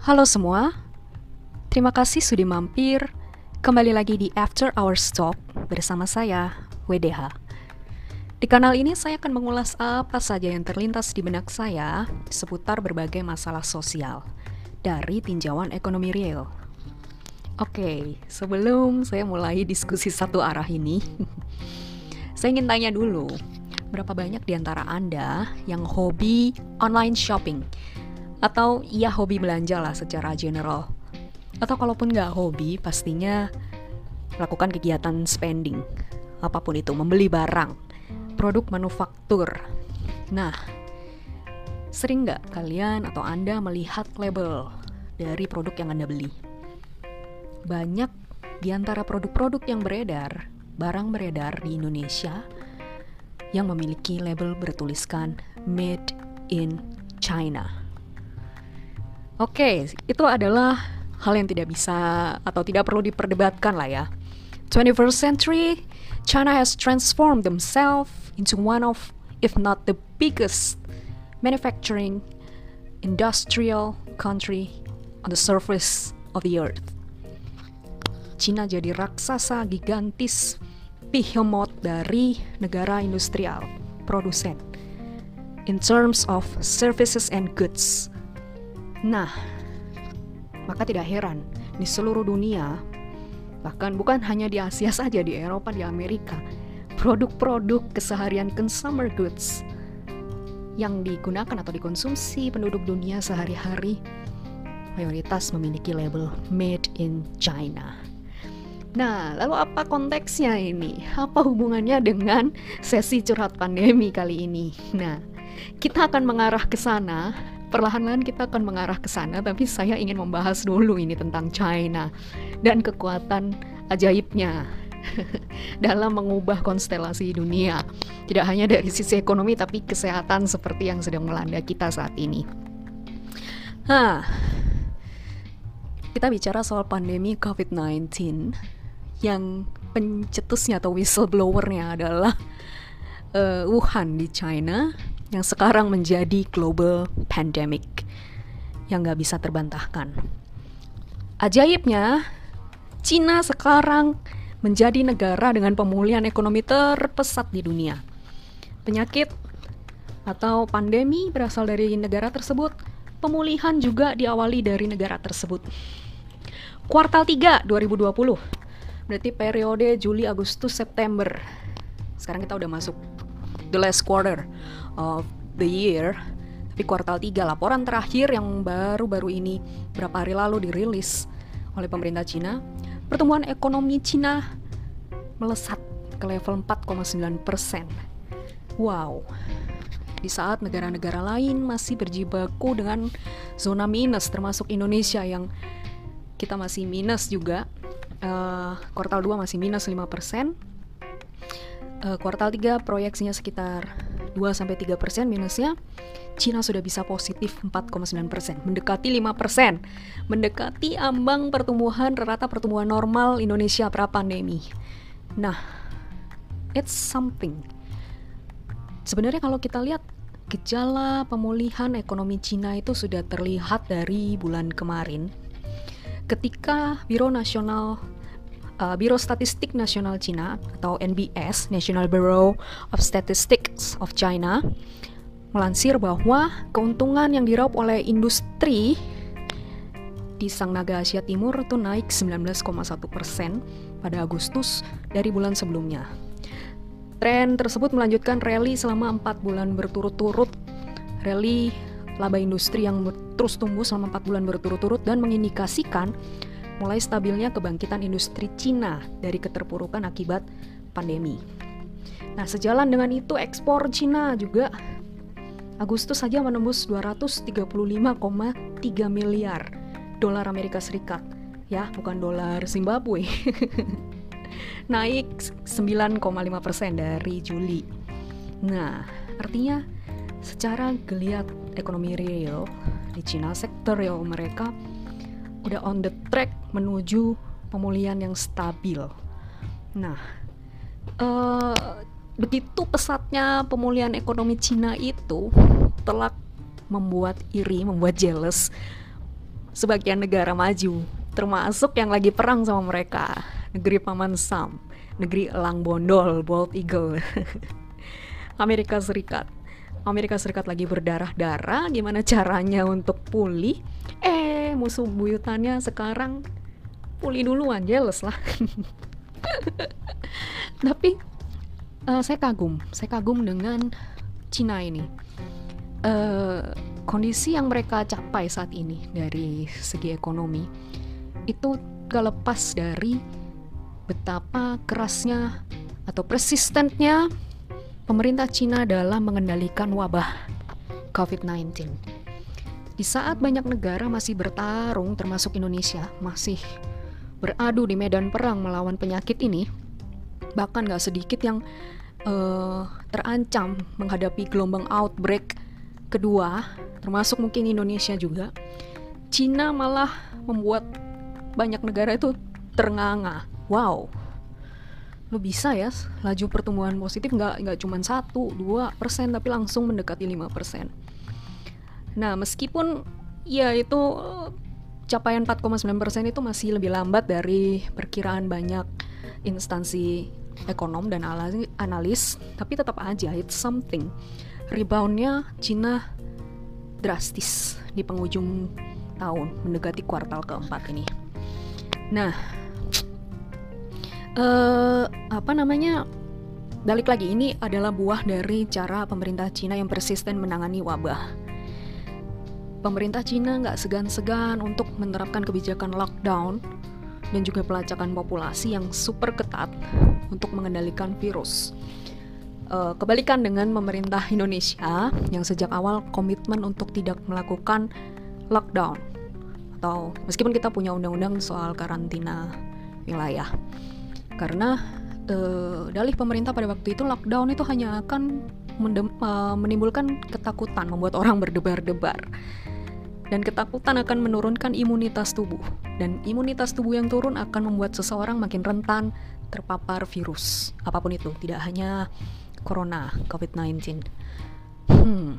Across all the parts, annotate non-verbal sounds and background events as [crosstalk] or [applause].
Halo semua, terima kasih sudah mampir kembali lagi di After Hours Talk bersama saya, WDH. Di kanal ini saya akan mengulas apa saja yang terlintas di benak saya seputar berbagai masalah sosial dari tinjauan ekonomi real. Oke, sebelum saya mulai diskusi satu arah ini, [laughs] saya ingin tanya dulu, berapa banyak di antara Anda yang hobi online shopping? Atau ya hobi belanja lah secara general? Atau kalaupun nggak hobi, pastinya lakukan kegiatan spending. Apa pun itu, membeli barang, produk manufaktur. Nah, sering nggak kalian atau Anda melihat label dari produk yang Anda beli? Banyak di antara produk-produk yang beredar, barang beredar di Indonesia yang memiliki label bertuliskan Made in China. Oke, itu adalah hal yang tidak bisa atau tidak perlu diperdebatkan lah ya. 21st century, China has transformed themselves into one of, if not the biggest, manufacturing industrial country on the surface of the earth. Cina jadi raksasa gigantis behemoth dari negara industrial produsen in terms of services and goods. Nah, maka tidak heran di seluruh dunia bahkan bukan hanya di Asia saja di Eropa di Amerika produk-produk keseharian consumer goods yang digunakan atau dikonsumsi penduduk dunia sehari-hari mayoritas memiliki label made in China. Nah, lalu apa konteksnya ini? Apa hubungannya dengan sesi curhat pandemi kali ini? Nah, kita akan mengarah ke sana. Perlahan-lahan kita akan mengarah ke sana, tapi saya ingin membahas dulu ini tentang China dan kekuatan ajaibnya [laughs] dalam mengubah konstelasi dunia. Tidak hanya dari sisi ekonomi, tapi kesehatan seperti yang sedang melanda kita saat ini. Hah, kita bicara soal pandemi COVID-19 yang pencetusnya atau whistleblowernya adalah uh, Wuhan di China yang sekarang menjadi global pandemic yang nggak bisa terbantahkan. Ajaibnya, Cina sekarang menjadi negara dengan pemulihan ekonomi terpesat di dunia. Penyakit atau pandemi berasal dari negara tersebut, pemulihan juga diawali dari negara tersebut. Kuartal 3 2020 Berarti periode Juli, Agustus, September. Sekarang kita udah masuk the last quarter of the year. Tapi kuartal 3 laporan terakhir yang baru-baru ini berapa hari lalu dirilis oleh pemerintah Cina, pertumbuhan ekonomi Cina melesat ke level 4,9 persen. Wow, di saat negara-negara lain masih berjibaku dengan zona minus termasuk Indonesia yang kita masih minus juga uh, kuartal 2 masih minus 5%. Uh, kuartal 3 proyeksinya sekitar 2 sampai 3% minusnya. Cina sudah bisa positif 4,9%, mendekati 5%, mendekati ambang pertumbuhan rata pertumbuhan normal Indonesia pra pandemi. Nah, it's something. Sebenarnya kalau kita lihat gejala pemulihan ekonomi Cina itu sudah terlihat dari bulan kemarin ketika Biro Nasional uh, Biro Statistik Nasional Cina atau NBS National Bureau of Statistics of China melansir bahwa keuntungan yang diraup oleh industri di Sang Naga Asia Timur itu naik 19,1 persen pada Agustus dari bulan sebelumnya. Tren tersebut melanjutkan rally selama empat bulan berturut-turut. Rally laba industri yang terus tumbuh selama 4 bulan berturut-turut dan mengindikasikan mulai stabilnya kebangkitan industri Cina dari keterpurukan akibat pandemi. Nah, sejalan dengan itu ekspor Cina juga Agustus saja menembus 235,3 miliar dolar Amerika Serikat. Ya, bukan dolar Zimbabwe. [laughs] Naik 9,5% dari Juli. Nah, artinya secara geliat ekonomi real di Cina sektor real mereka udah on the track menuju pemulihan yang stabil. Nah, uh, begitu pesatnya pemulihan ekonomi Cina itu telah membuat iri, membuat jealous sebagian negara maju, termasuk yang lagi perang sama mereka, negeri Paman Sam, negeri Elang Bondol, Bald Eagle, [laughs] Amerika Serikat. Amerika Serikat lagi berdarah-darah, gimana caranya untuk pulih? Eh, musuh buyutannya sekarang pulih duluan, jealous lah. [laughs] Tapi uh, saya kagum, saya kagum dengan Cina ini. Uh, kondisi yang mereka capai saat ini dari segi ekonomi itu gak lepas dari betapa kerasnya atau persistentnya pemerintah Cina dalam mengendalikan wabah COVID-19. Di saat banyak negara masih bertarung, termasuk Indonesia, masih beradu di medan perang melawan penyakit ini, bahkan gak sedikit yang uh, terancam menghadapi gelombang outbreak kedua, termasuk mungkin Indonesia juga. Cina malah membuat banyak negara itu ternganga. Wow, lo bisa ya laju pertumbuhan positif nggak nggak cuma satu dua persen tapi langsung mendekati lima persen. Nah meskipun ya itu capaian 4,9% itu masih lebih lambat dari perkiraan banyak instansi ekonom dan analis, tapi tetap aja it's something. Reboundnya Cina drastis di penghujung tahun mendekati kuartal keempat ini. Nah, uh, apa namanya? Balik lagi ini adalah buah dari cara pemerintah Cina yang persisten menangani wabah pemerintah Cina nggak segan-segan untuk menerapkan kebijakan lockdown dan juga pelacakan populasi yang super ketat untuk mengendalikan virus. Uh, kebalikan dengan pemerintah Indonesia yang sejak awal komitmen untuk tidak melakukan lockdown atau meskipun kita punya undang-undang soal karantina wilayah karena uh, dalih pemerintah pada waktu itu lockdown itu hanya akan uh, menimbulkan ketakutan membuat orang berdebar-debar dan ketakutan akan menurunkan imunitas tubuh. Dan imunitas tubuh yang turun akan membuat seseorang makin rentan terpapar virus, apa pun itu, tidak hanya corona, COVID-19. Hmm.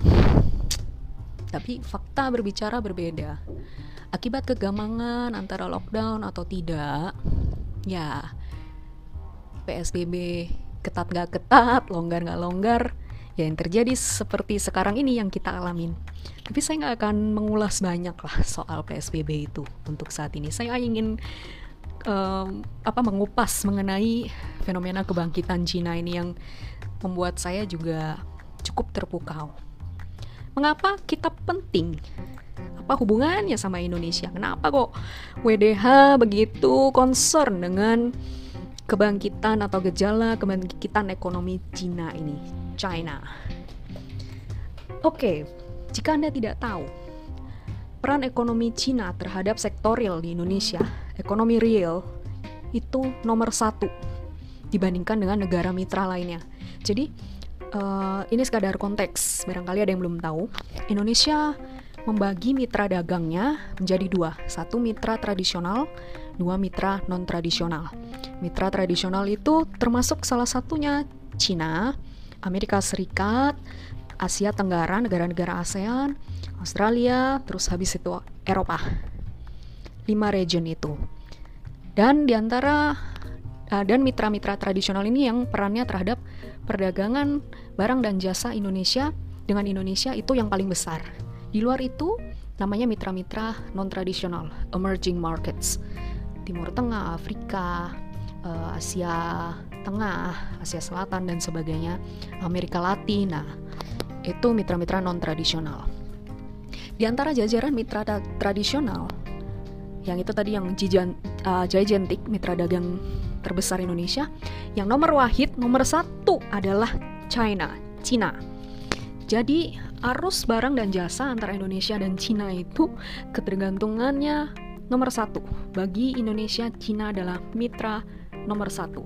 Tapi fakta berbicara berbeda. Akibat kegamangan antara lockdown atau tidak, ya PSBB ketat gak ketat, longgar gak longgar, ya yang terjadi seperti sekarang ini yang kita alamin. Tapi saya nggak akan mengulas banyak lah soal PSBB itu untuk saat ini. Saya ingin um, apa mengupas mengenai fenomena kebangkitan Cina ini yang membuat saya juga cukup terpukau. Mengapa kita penting? Apa hubungannya sama Indonesia? Kenapa kok WDH begitu concern dengan kebangkitan atau gejala kebangkitan ekonomi Cina ini? China. Oke, jika Anda tidak tahu, peran ekonomi Cina terhadap sektor real di Indonesia, ekonomi real, itu nomor satu dibandingkan dengan negara mitra lainnya. Jadi, uh, ini sekadar konteks, barangkali ada yang belum tahu. Indonesia membagi mitra dagangnya menjadi dua, satu mitra tradisional, dua mitra non-tradisional. Mitra tradisional itu termasuk salah satunya Cina, Amerika Serikat, Asia Tenggara, negara-negara ASEAN, Australia, terus habis itu Eropa. Lima region itu. Dan di antara uh, eh, dan mitra-mitra tradisional ini yang perannya terhadap perdagangan barang dan jasa Indonesia dengan Indonesia itu yang paling besar. Di luar itu namanya mitra-mitra non-tradisional, emerging markets. Timur Tengah, Afrika, uh, Asia Tengah, Asia Selatan dan sebagainya, Amerika Latina. Itu mitra-mitra non-tradisional. Di antara jajaran mitra tradisional, yang itu tadi yang Jijan, uh, Gigantic, mitra dagang terbesar Indonesia, yang nomor wahid, nomor satu adalah China, Cina. Jadi arus barang dan jasa antara Indonesia dan Cina itu ketergantungannya nomor satu. Bagi Indonesia, Cina adalah mitra nomor satu.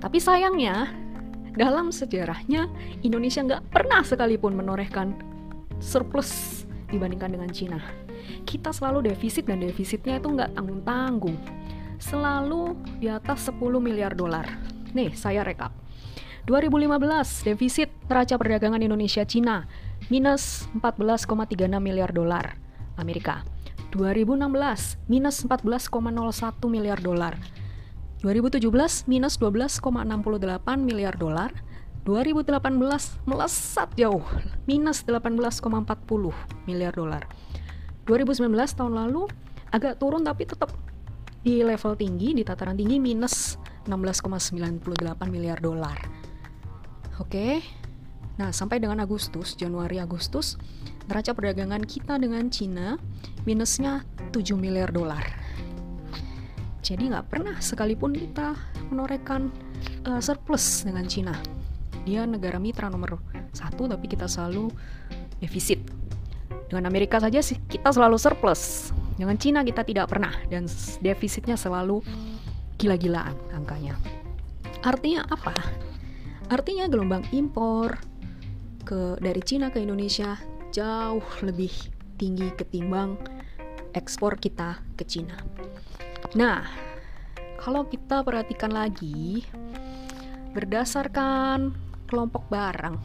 Tapi sayangnya, dalam sejarahnya Indonesia nggak pernah sekalipun menorehkan surplus dibandingkan dengan Cina. Kita selalu defisit dan defisitnya itu nggak tanggung-tanggung. Selalu di atas 10 miliar dolar. Nih, saya rekap. 2015 defisit neraca perdagangan Indonesia Cina minus 14,36 miliar dolar. Amerika. 2016 minus 14,01 miliar dolar. 2017 minus 12,68 miliar dolar. 2018 melesat jauh, minus 18,40 miliar dolar. 2019 tahun lalu agak turun tapi tetap di level tinggi, di tataran tinggi minus 16,98 miliar dolar. Oke. Nah, sampai dengan Agustus, Januari Agustus, neraca perdagangan kita dengan Cina minusnya 7 miliar dolar. Jadi nggak pernah sekalipun kita menorehkan uh, surplus dengan Cina. Dia negara mitra nomor satu tapi kita selalu defisit. Dengan Amerika saja sih kita selalu surplus. Dengan Cina kita tidak pernah dan defisitnya selalu gila-gilaan angkanya. Artinya apa? Artinya gelombang impor ke dari Cina ke Indonesia jauh lebih tinggi ketimbang ekspor kita ke Cina. Nah kalau kita perhatikan lagi berdasarkan kelompok barang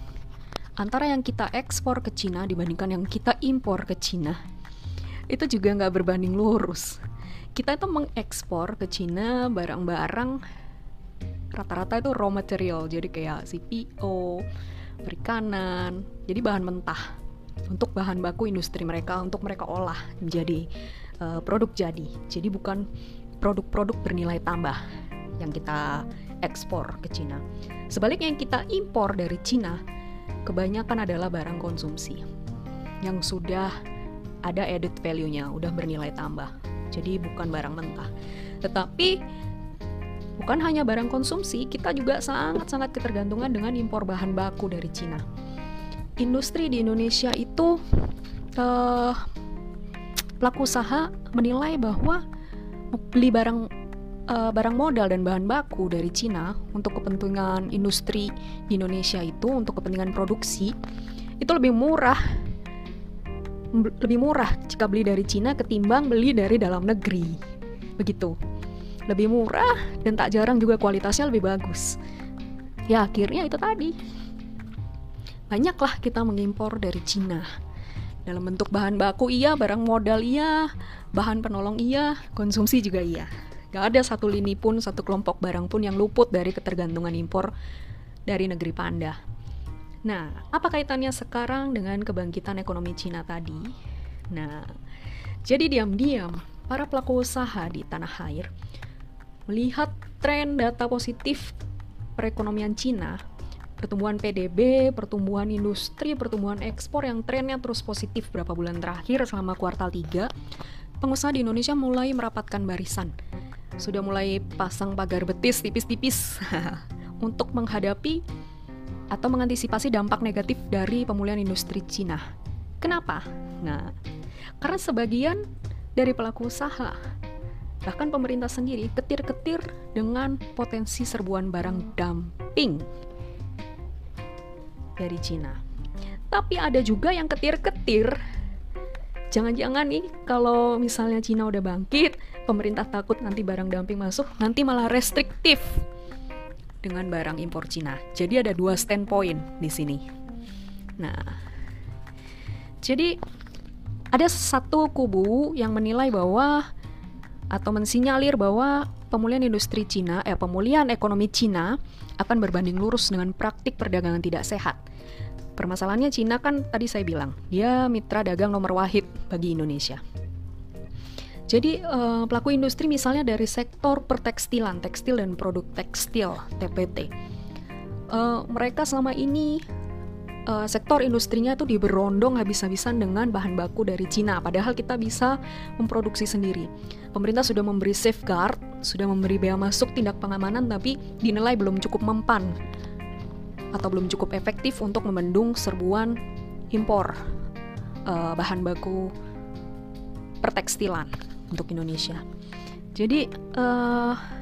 antara yang kita ekspor ke Cina dibandingkan yang kita impor ke Cina itu juga nggak berbanding lurus. Kita itu mengekspor ke Cina barang-barang rata-rata itu raw material. Jadi kayak CPO perikanan jadi bahan mentah untuk bahan baku industri mereka untuk mereka olah menjadi uh, produk jadi jadi bukan produk-produk bernilai tambah yang kita ekspor ke Cina. Sebaliknya yang kita impor dari Cina kebanyakan adalah barang konsumsi yang sudah ada added value-nya, udah bernilai tambah. Jadi bukan barang mentah. Tetapi bukan hanya barang konsumsi, kita juga sangat-sangat ketergantungan dengan impor bahan baku dari Cina. Industri di Indonesia itu uh, pelaku usaha menilai bahwa beli barang uh, barang modal dan bahan baku dari Cina untuk kepentingan industri di Indonesia itu untuk kepentingan produksi itu lebih murah lebih murah jika beli dari Cina ketimbang beli dari dalam negeri. Begitu. Lebih murah dan tak jarang juga kualitasnya lebih bagus. Ya akhirnya itu tadi banyaklah kita mengimpor dari Cina dalam bentuk bahan baku iya barang modal iya bahan penolong iya konsumsi juga iya Gak ada satu lini pun, satu kelompok barang pun yang luput dari ketergantungan impor dari negeri panda. Nah, apa kaitannya sekarang dengan kebangkitan ekonomi Cina tadi? Nah, jadi diam-diam para pelaku usaha di tanah air melihat tren data positif perekonomian Cina, pertumbuhan PDB, pertumbuhan industri, pertumbuhan ekspor yang trennya terus positif beberapa bulan terakhir selama kuartal 3, pengusaha di Indonesia mulai merapatkan barisan sudah mulai pasang pagar betis tipis-tipis [laughs] untuk menghadapi atau mengantisipasi dampak negatif dari pemulihan industri Cina. Kenapa? Nah, karena sebagian dari pelaku usaha bahkan pemerintah sendiri ketir-ketir dengan potensi serbuan barang dumping dari Cina. Tapi ada juga yang ketir-ketir jangan-jangan nih kalau misalnya Cina udah bangkit, pemerintah takut nanti barang dumping masuk, nanti malah restriktif dengan barang impor Cina. Jadi ada dua standpoint di sini. Nah, jadi ada satu kubu yang menilai bahwa atau mensinyalir bahwa pemulihan industri Cina, eh pemulihan ekonomi Cina akan berbanding lurus dengan praktik perdagangan tidak sehat Permasalahannya Cina kan tadi saya bilang, dia mitra dagang nomor wahid bagi Indonesia. Jadi uh, pelaku industri misalnya dari sektor pertekstilan, tekstil dan produk tekstil (TPT), eh, mereka selama ini uh, sektor industrinya itu diberondong habis-habisan dengan bahan baku dari Cina, padahal kita bisa memproduksi sendiri. Pemerintah sudah memberi safeguard, sudah memberi bea masuk tindak pengamanan, tapi dinilai belum cukup mempan atau belum cukup efektif untuk membendung serbuan impor uh, bahan baku pertekstilan untuk Indonesia. Jadi, uh,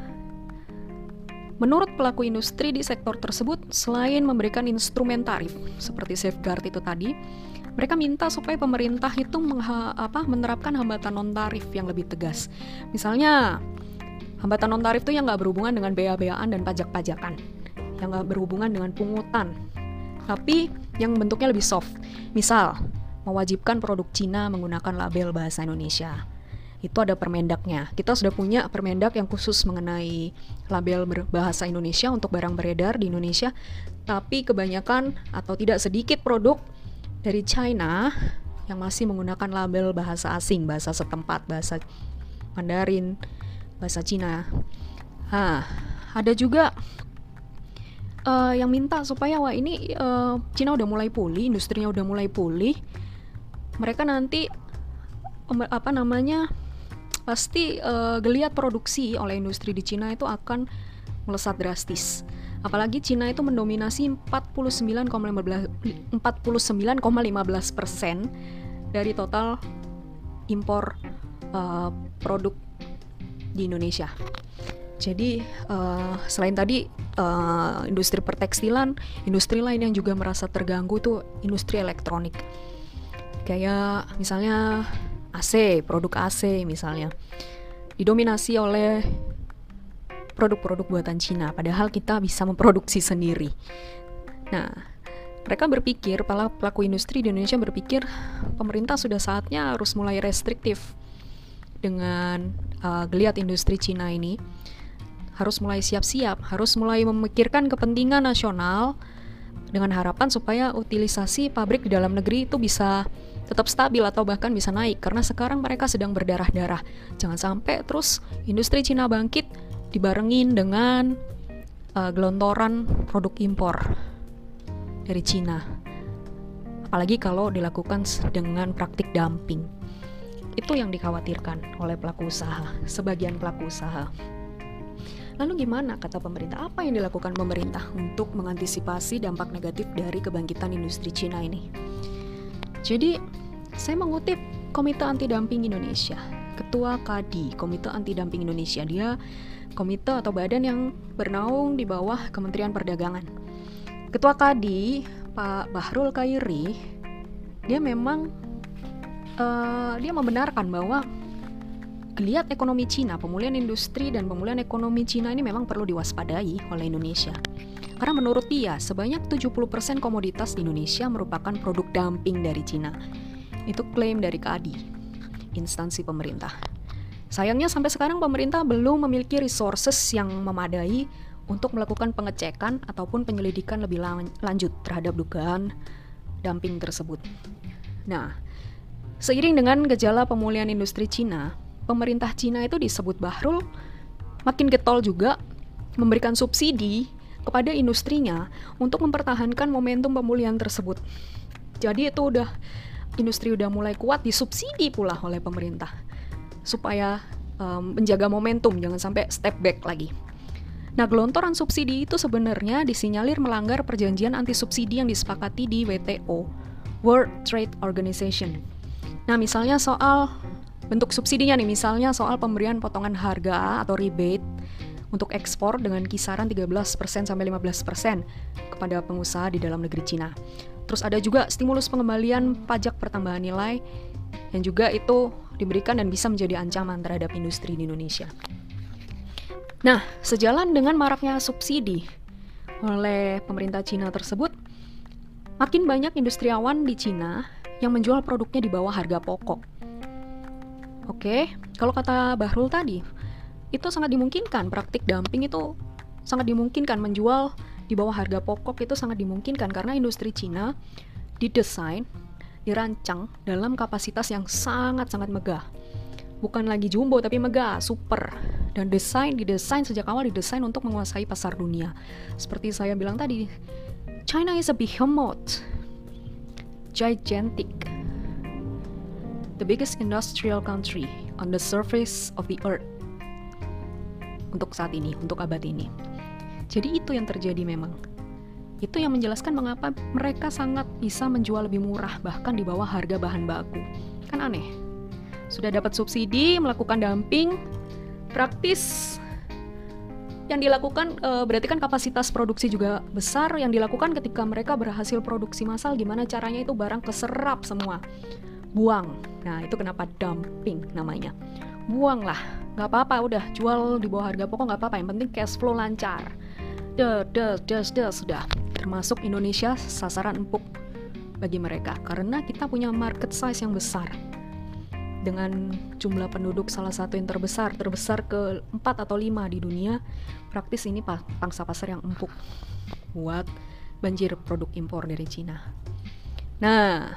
menurut pelaku industri di sektor tersebut, selain memberikan instrumen tarif seperti safeguard itu tadi, mereka minta supaya pemerintah itu mengha, apa, menerapkan hambatan non tarif yang lebih tegas. Misalnya, hambatan non tarif itu yang nggak berhubungan dengan bea-beaan dan pajak-pajakan yang gak berhubungan dengan pungutan, tapi yang bentuknya lebih soft. Misal, mewajibkan produk Cina menggunakan label bahasa Indonesia. Itu ada permendaknya. Kita sudah punya permendak yang khusus mengenai label berbahasa Indonesia untuk barang beredar di Indonesia, tapi kebanyakan atau tidak sedikit produk dari China yang masih menggunakan label bahasa asing, bahasa setempat, bahasa Mandarin, bahasa Cina. Nah, ada juga uh, yang minta supaya wah ini uh, Cina udah mulai pulih, industrinya udah mulai pulih. Mereka nanti apa namanya pasti uh, geliat produksi oleh industri di Cina itu akan melesat drastis. Apalagi Cina itu mendominasi 49,15 49,15 persen dari total impor uh, produk di Indonesia. Jadi uh, selain tadi uh, industri pertekstilan, industri lain yang juga merasa terganggu itu industri elektronik. Kayak misalnya AC, produk AC misalnya. Didominasi oleh produk-produk buatan Cina, padahal kita bisa memproduksi sendiri. Nah, mereka berpikir, para pelaku industri di Indonesia berpikir, pemerintah sudah saatnya harus mulai restriktif dengan uh, geliat industri Cina ini harus mulai siap-siap, harus mulai memikirkan kepentingan nasional dengan harapan supaya utilisasi pabrik di dalam negeri itu bisa tetap stabil atau bahkan bisa naik karena sekarang mereka sedang berdarah-darah. Jangan sampai terus industri Cina bangkit dibarengin dengan uh, gelontoran produk impor dari Cina. Apalagi kalau dilakukan dengan praktik dumping. Itu yang dikhawatirkan oleh pelaku usaha, sebagian pelaku usaha. Lalu gimana kata pemerintah? Apa yang dilakukan pemerintah untuk mengantisipasi dampak negatif dari kebangkitan industri Cina ini? Jadi, saya mengutip Komite Anti Dumping Indonesia, Ketua KADI, Komite Anti Dumping Indonesia. Dia komite atau badan yang bernaung di bawah Kementerian Perdagangan. Ketua KADI, Pak Bahrul Kairi, dia memang uh, dia membenarkan bahwa Geliat ekonomi Cina, pemulihan industri dan pemulihan ekonomi Cina ini memang perlu diwaspadai oleh Indonesia. Karena menurut dia, sebanyak 70% komoditas di Indonesia merupakan produk dumping dari Cina. Itu klaim dari KADI, instansi pemerintah. Sayangnya sampai sekarang pemerintah belum memiliki resources yang memadai untuk melakukan pengecekan ataupun penyelidikan lebih lanjut terhadap dugaan dumping tersebut. Nah, seiring dengan gejala pemulihan industri Cina, pemerintah Cina itu disebut Bahrul makin getol juga memberikan subsidi kepada industrinya untuk mempertahankan momentum pemulihan tersebut. Jadi itu udah industri udah mulai kuat disubsidi pula oleh pemerintah supaya um, menjaga momentum jangan sampai step back lagi. Nah, gelontoran subsidi itu sebenarnya disinyalir melanggar perjanjian anti subsidi yang disepakati di WTO, World Trade Organization. Nah, misalnya soal Bentuk subsidinya nih misalnya soal pemberian potongan harga atau rebate untuk ekspor dengan kisaran 13% sampai 15% kepada pengusaha di dalam negeri Cina. Terus ada juga stimulus pengembalian pajak pertambahan nilai yang juga itu diberikan dan bisa menjadi ancaman terhadap industri di Indonesia. Nah, sejalan dengan maraknya subsidi oleh pemerintah Cina tersebut, makin banyak industriawan di Cina yang menjual produknya di bawah harga pokok Oke, kalau kata Bahrul tadi, itu sangat dimungkinkan praktik dumping itu sangat dimungkinkan menjual di bawah harga pokok itu sangat dimungkinkan karena industri Cina didesain, dirancang dalam kapasitas yang sangat-sangat megah. Bukan lagi jumbo tapi megah, super. Dan desain didesain sejak awal didesain untuk menguasai pasar dunia. Seperti saya bilang tadi, China is a behemoth. Gigantic the biggest industrial country on the surface of the earth untuk saat ini, untuk abad ini. Jadi itu yang terjadi memang. Itu yang menjelaskan mengapa mereka sangat bisa menjual lebih murah bahkan di bawah harga bahan baku. Kan aneh. Sudah dapat subsidi, melakukan dumping, praktis yang dilakukan e, berarti kan kapasitas produksi juga besar yang dilakukan ketika mereka berhasil produksi massal gimana caranya itu barang keserap semua buang. Nah, itu kenapa dumping namanya. Buang lah, nggak apa-apa udah. Jual di bawah harga pokok nggak apa-apa. Yang penting cash flow lancar. Des, des, des, sudah. Termasuk Indonesia sasaran empuk bagi mereka. Karena kita punya market size yang besar. Dengan jumlah penduduk salah satu yang terbesar terbesar ke 4 atau 5 di dunia praktis ini pangsa pasar yang empuk. Buat banjir produk impor dari Cina. Nah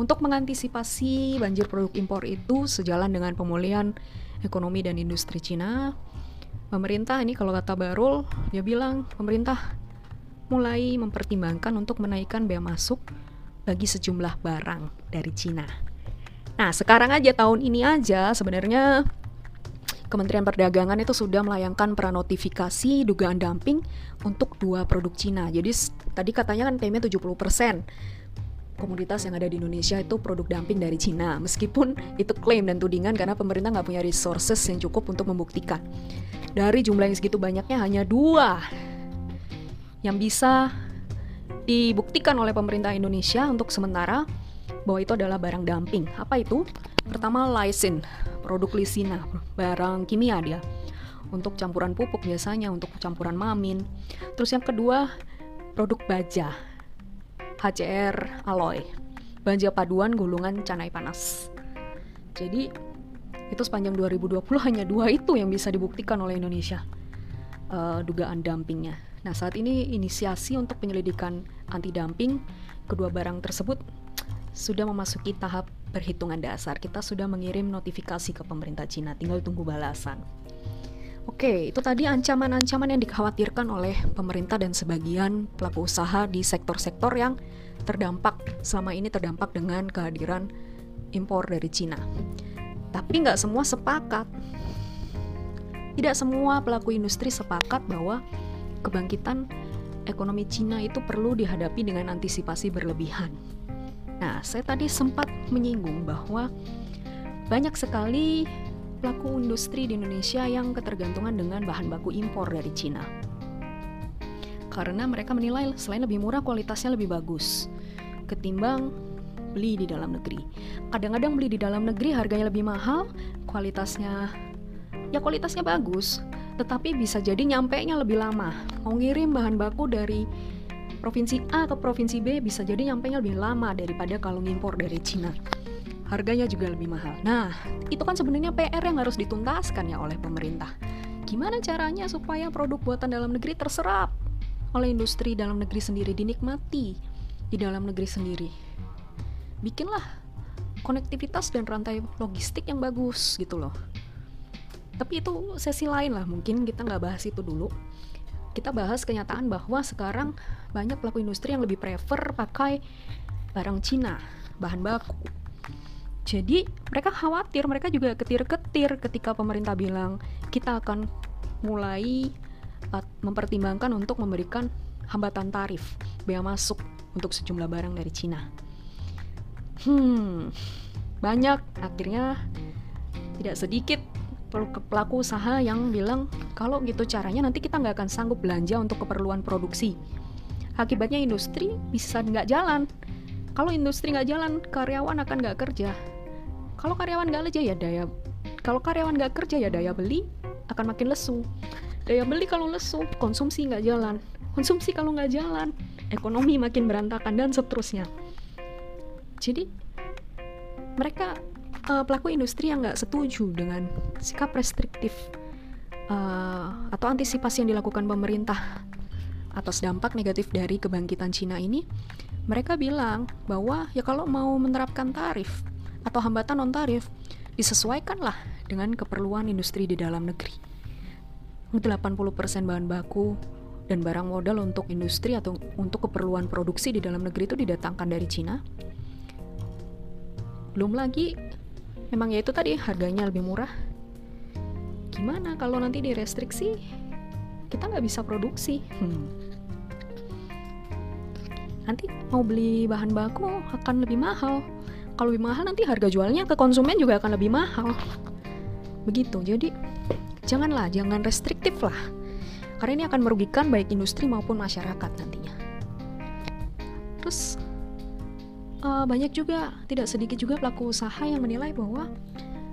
untuk mengantisipasi banjir produk impor itu sejalan dengan pemulihan ekonomi dan industri Cina pemerintah ini kalau kata Barul dia bilang pemerintah mulai mempertimbangkan untuk menaikkan bea masuk bagi sejumlah barang dari Cina Nah, sekarang aja tahun ini aja sebenarnya Kementerian Perdagangan itu sudah melayangkan pranotifikasi dugaan dumping untuk dua produk Cina. Jadi tadi katanya kan klaimnya 70% komoditas yang ada di Indonesia itu produk dumping dari Cina. Meskipun itu klaim dan tudingan karena pemerintah nggak punya resources yang cukup untuk membuktikan. Dari jumlah yang segitu banyaknya hanya dua yang bisa dibuktikan oleh pemerintah Indonesia untuk sementara bahwa itu adalah barang dumping. Apa itu? Pertama lysin, produk lisina, barang kimia dia. Untuk campuran pupuk biasanya, untuk campuran mamin. Terus yang kedua, produk baja, HCR alloy, baja paduan gulungan canai panas. Jadi itu sepanjang 2020 hanya dua itu yang bisa dibuktikan oleh Indonesia uh, dugaan dumpingnya. Nah saat ini inisiasi untuk penyelidikan anti dumping kedua barang tersebut sudah memasuki tahap perhitungan dasar. Kita sudah mengirim notifikasi ke pemerintah Cina, tinggal tunggu balasan. Oke, itu tadi ancaman-ancaman yang dikhawatirkan oleh pemerintah dan sebagian pelaku usaha di sektor-sektor yang terdampak selama ini terdampak dengan kehadiran impor dari Cina. Tapi nggak semua sepakat. Tidak semua pelaku industri sepakat bahwa kebangkitan ekonomi Cina itu perlu dihadapi dengan antisipasi berlebihan. Nah, saya tadi sempat menyinggung bahwa banyak sekali pelaku industri di Indonesia yang ketergantungan dengan bahan baku impor dari Cina. Karena mereka menilai selain lebih murah kualitasnya lebih bagus ketimbang beli di dalam negeri. Kadang-kadang beli di dalam negeri harganya lebih mahal, kualitasnya ya kualitasnya bagus, tetapi bisa jadi nyampe nya lebih lama. Mau ngirim bahan baku dari provinsi A ke provinsi B bisa jadi nyampe lebih lama daripada kalau ngimpor dari Cina. Harganya juga lebih mahal. Nah, itu kan sebenarnya PR yang harus dituntaskan ya oleh pemerintah. Gimana caranya supaya produk buatan dalam negeri terserap oleh industri dalam negeri sendiri dinikmati di dalam negeri sendiri. Bikinlah konektivitas dan rantai logistik yang bagus gitu loh. Tapi itu sesi lain lah, mungkin kita nggak bahas itu dulu kita bahas kenyataan bahwa sekarang banyak pelaku industri yang lebih prefer pakai barang Cina, bahan baku. Jadi mereka khawatir, mereka juga ketir-ketir ketika pemerintah bilang kita akan mulai mempertimbangkan untuk memberikan hambatan tarif bea masuk untuk sejumlah barang dari Cina. Hmm, banyak akhirnya tidak sedikit pelaku usaha yang bilang kalau gitu caranya nanti kita nggak akan sanggup belanja untuk keperluan produksi. Akibatnya industri bisa nggak jalan. Kalau industri nggak jalan, karyawan akan nggak kerja. Kalau karyawan nggak kerja ya daya, kalau karyawan nggak kerja ya daya beli akan makin lesu. Daya beli kalau lesu, konsumsi nggak jalan. Konsumsi kalau nggak jalan, ekonomi makin berantakan dan seterusnya. Jadi mereka uh, pelaku industri yang nggak setuju dengan sikap restriktif uh, atau antisipasi yang dilakukan pemerintah atas dampak negatif dari kebangkitan Cina ini, mereka bilang bahwa ya kalau mau menerapkan tarif atau hambatan non tarif disesuaikanlah dengan keperluan industri di dalam negeri. 80% bahan baku dan barang modal untuk industri atau untuk keperluan produksi di dalam negeri itu didatangkan dari Cina. Belum lagi memang ya itu tadi harganya lebih murah gimana kalau nanti direstriksi kita nggak bisa produksi hmm. nanti mau beli bahan baku akan lebih mahal kalau lebih mahal nanti harga jualnya ke konsumen juga akan lebih mahal. Begitu. Jadi janganlah jangan restriktif lah. Karena ini akan merugikan baik industri maupun masyarakat nantinya. Terus uh, banyak juga tidak sedikit juga pelaku usaha yang menilai bahwa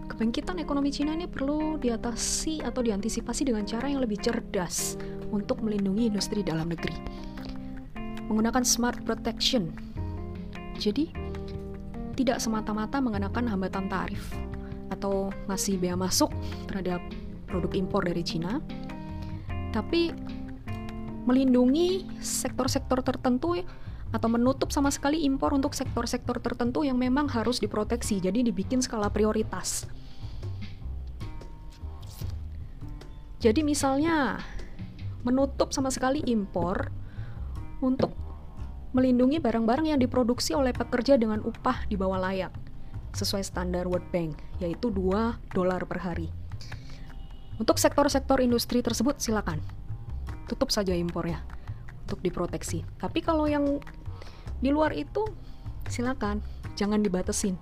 kebangkitan ekonomi Cina ini perlu diatasi atau diantisipasi dengan cara yang lebih cerdas untuk melindungi industri dalam negeri. Menggunakan smart protection. Jadi tidak semata-mata mengenakan hambatan tarif atau ngasih bea masuk terhadap produk impor dari Cina, tapi melindungi sektor-sektor tertentu atau menutup sama sekali impor untuk sektor-sektor tertentu yang memang harus diproteksi. Jadi dibikin skala prioritas. Jadi misalnya menutup sama sekali impor untuk melindungi barang-barang yang diproduksi oleh pekerja dengan upah di bawah layak sesuai standar World Bank yaitu 2 dolar per hari. Untuk sektor-sektor industri tersebut silakan tutup saja impornya untuk diproteksi. Tapi kalau yang di luar itu silakan jangan dibatasin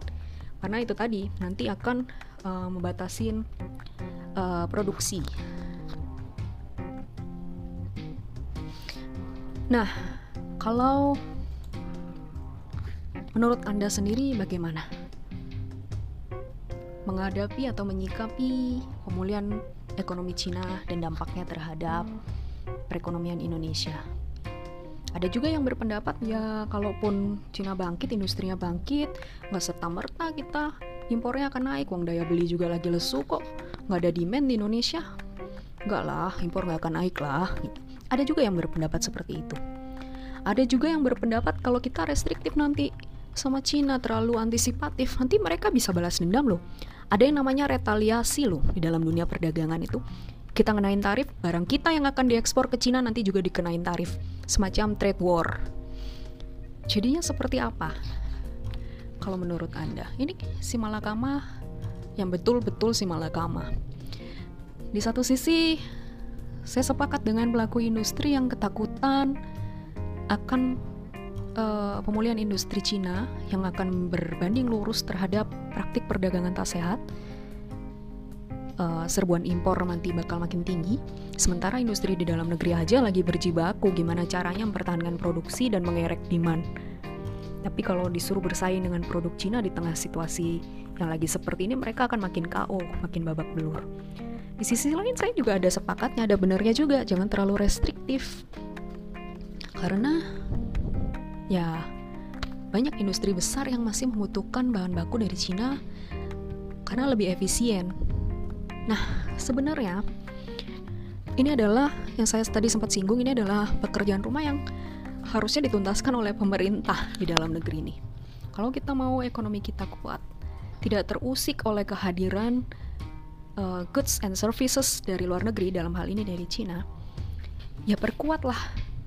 karena itu tadi nanti akan uh, membatasin uh, produksi. Nah, kalau menurut Anda sendiri bagaimana? Menghadapi atau menyikapi pemulihan ekonomi Cina dan dampaknya terhadap perekonomian Indonesia. Ada juga yang berpendapat ya kalaupun Cina bangkit, industrinya bangkit, nggak serta merta kita impornya akan naik, uang daya beli juga lagi lesu kok, nggak ada demand di Indonesia, nggak lah, impor nggak akan naik lah. Ada juga yang berpendapat seperti itu. Ada juga yang berpendapat kalau kita restriktif nanti sama Cina terlalu antisipatif, nanti mereka bisa balas dendam loh. Ada yang namanya retaliasi loh di dalam dunia perdagangan itu. Kita ngenain tarif, barang kita yang akan diekspor ke Cina nanti juga dikenain tarif. Semacam trade war. Jadinya seperti apa? Kalau menurut Anda, ini si Malakama yang betul-betul si Malakama. Di satu sisi, saya sepakat dengan pelaku industri yang ketakutan akan uh, pemulihan industri Cina yang akan berbanding lurus terhadap praktik perdagangan tak sehat, uh, serbuan impor nanti bakal makin tinggi. Sementara industri di dalam negeri aja lagi berjibaku gimana caranya mempertahankan produksi dan mengerek demand. Tapi kalau disuruh bersaing dengan produk Cina di tengah situasi yang lagi seperti ini, mereka akan makin KO, makin babak belur. Di sisi lain saya juga ada sepakatnya, ada benernya juga, jangan terlalu restriktif. Karena ya banyak industri besar yang masih membutuhkan bahan baku dari Cina karena lebih efisien. Nah, sebenarnya ini adalah yang saya tadi sempat singgung ini adalah pekerjaan rumah yang harusnya dituntaskan oleh pemerintah di dalam negeri ini. Kalau kita mau ekonomi kita kuat, tidak terusik oleh kehadiran uh, goods and services dari luar negeri dalam hal ini dari Cina, ya perkuatlah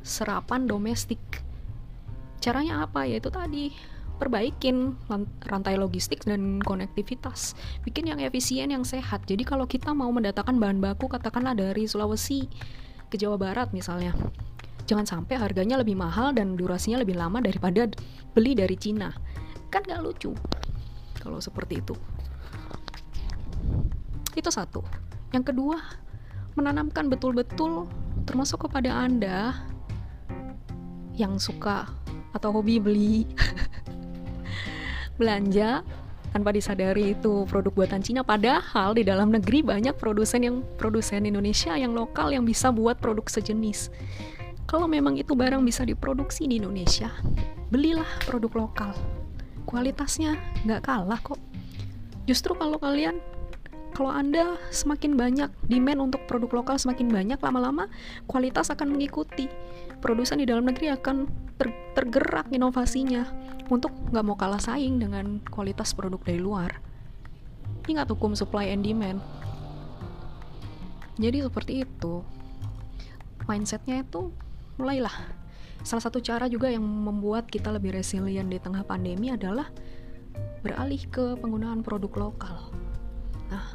serapan domestik. Caranya apa? Yaitu tadi perbaikin rantai logistik dan konektivitas. Bikin yang efisien yang sehat. Jadi kalau kita mau mendatangkan bahan baku katakanlah dari Sulawesi ke Jawa Barat misalnya jangan sampai harganya lebih mahal dan durasinya lebih lama daripada beli dari Cina. Kan gak lucu kalau seperti itu. Itu satu. Yang kedua menanamkan betul-betul termasuk kepada anda yang suka atau hobi beli [laughs] belanja tanpa disadari itu produk buatan Cina. Padahal di dalam negeri banyak produsen yang produsen Indonesia yang lokal yang bisa buat produk sejenis. Kalau memang itu barang bisa diproduksi di Indonesia belilah produk lokal. Kualitasnya nggak kalah kok. Justru kalau kalian kalau Anda semakin banyak demand untuk produk lokal semakin banyak lama-lama kualitas akan mengikuti produsen di dalam negeri akan ter tergerak inovasinya untuk nggak mau kalah saing dengan kualitas produk dari luar. Ingat hukum supply and demand. Jadi seperti itu. Mindsetnya itu mulailah. Salah satu cara juga yang membuat kita lebih resilient di tengah pandemi adalah beralih ke penggunaan produk lokal. Nah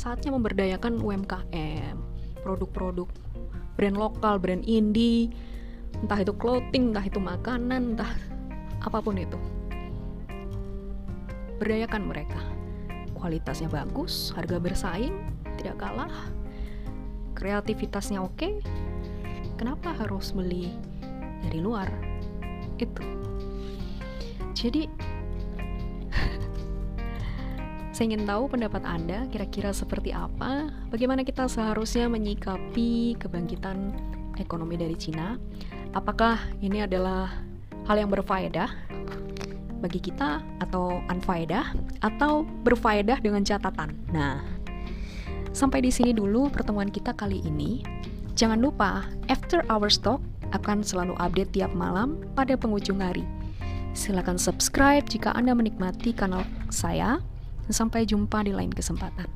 saatnya memberdayakan UMKM produk-produk brand lokal brand indie entah itu clothing, entah itu makanan, entah apa pun itu. Berdayakan mereka. Kualitasnya bagus, harga bersaing, tidak kalah, kreativitasnya oke. Kenapa harus beli dari luar? Itu. Jadi [laughs] saya ingin tahu pendapat Anda kira-kira seperti apa, bagaimana kita seharusnya menyikapi kebangkitan ekonomi dari Cina Apakah ini adalah hal yang berfaedah bagi kita atau unfaedah atau berfaedah dengan catatan. Nah, sampai di sini dulu pertemuan kita kali ini. Jangan lupa, After Hours Talk akan selalu update tiap malam pada penghujung hari. Silakan subscribe jika Anda menikmati kanal saya. Sampai jumpa di lain kesempatan.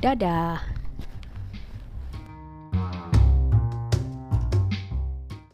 Dadah.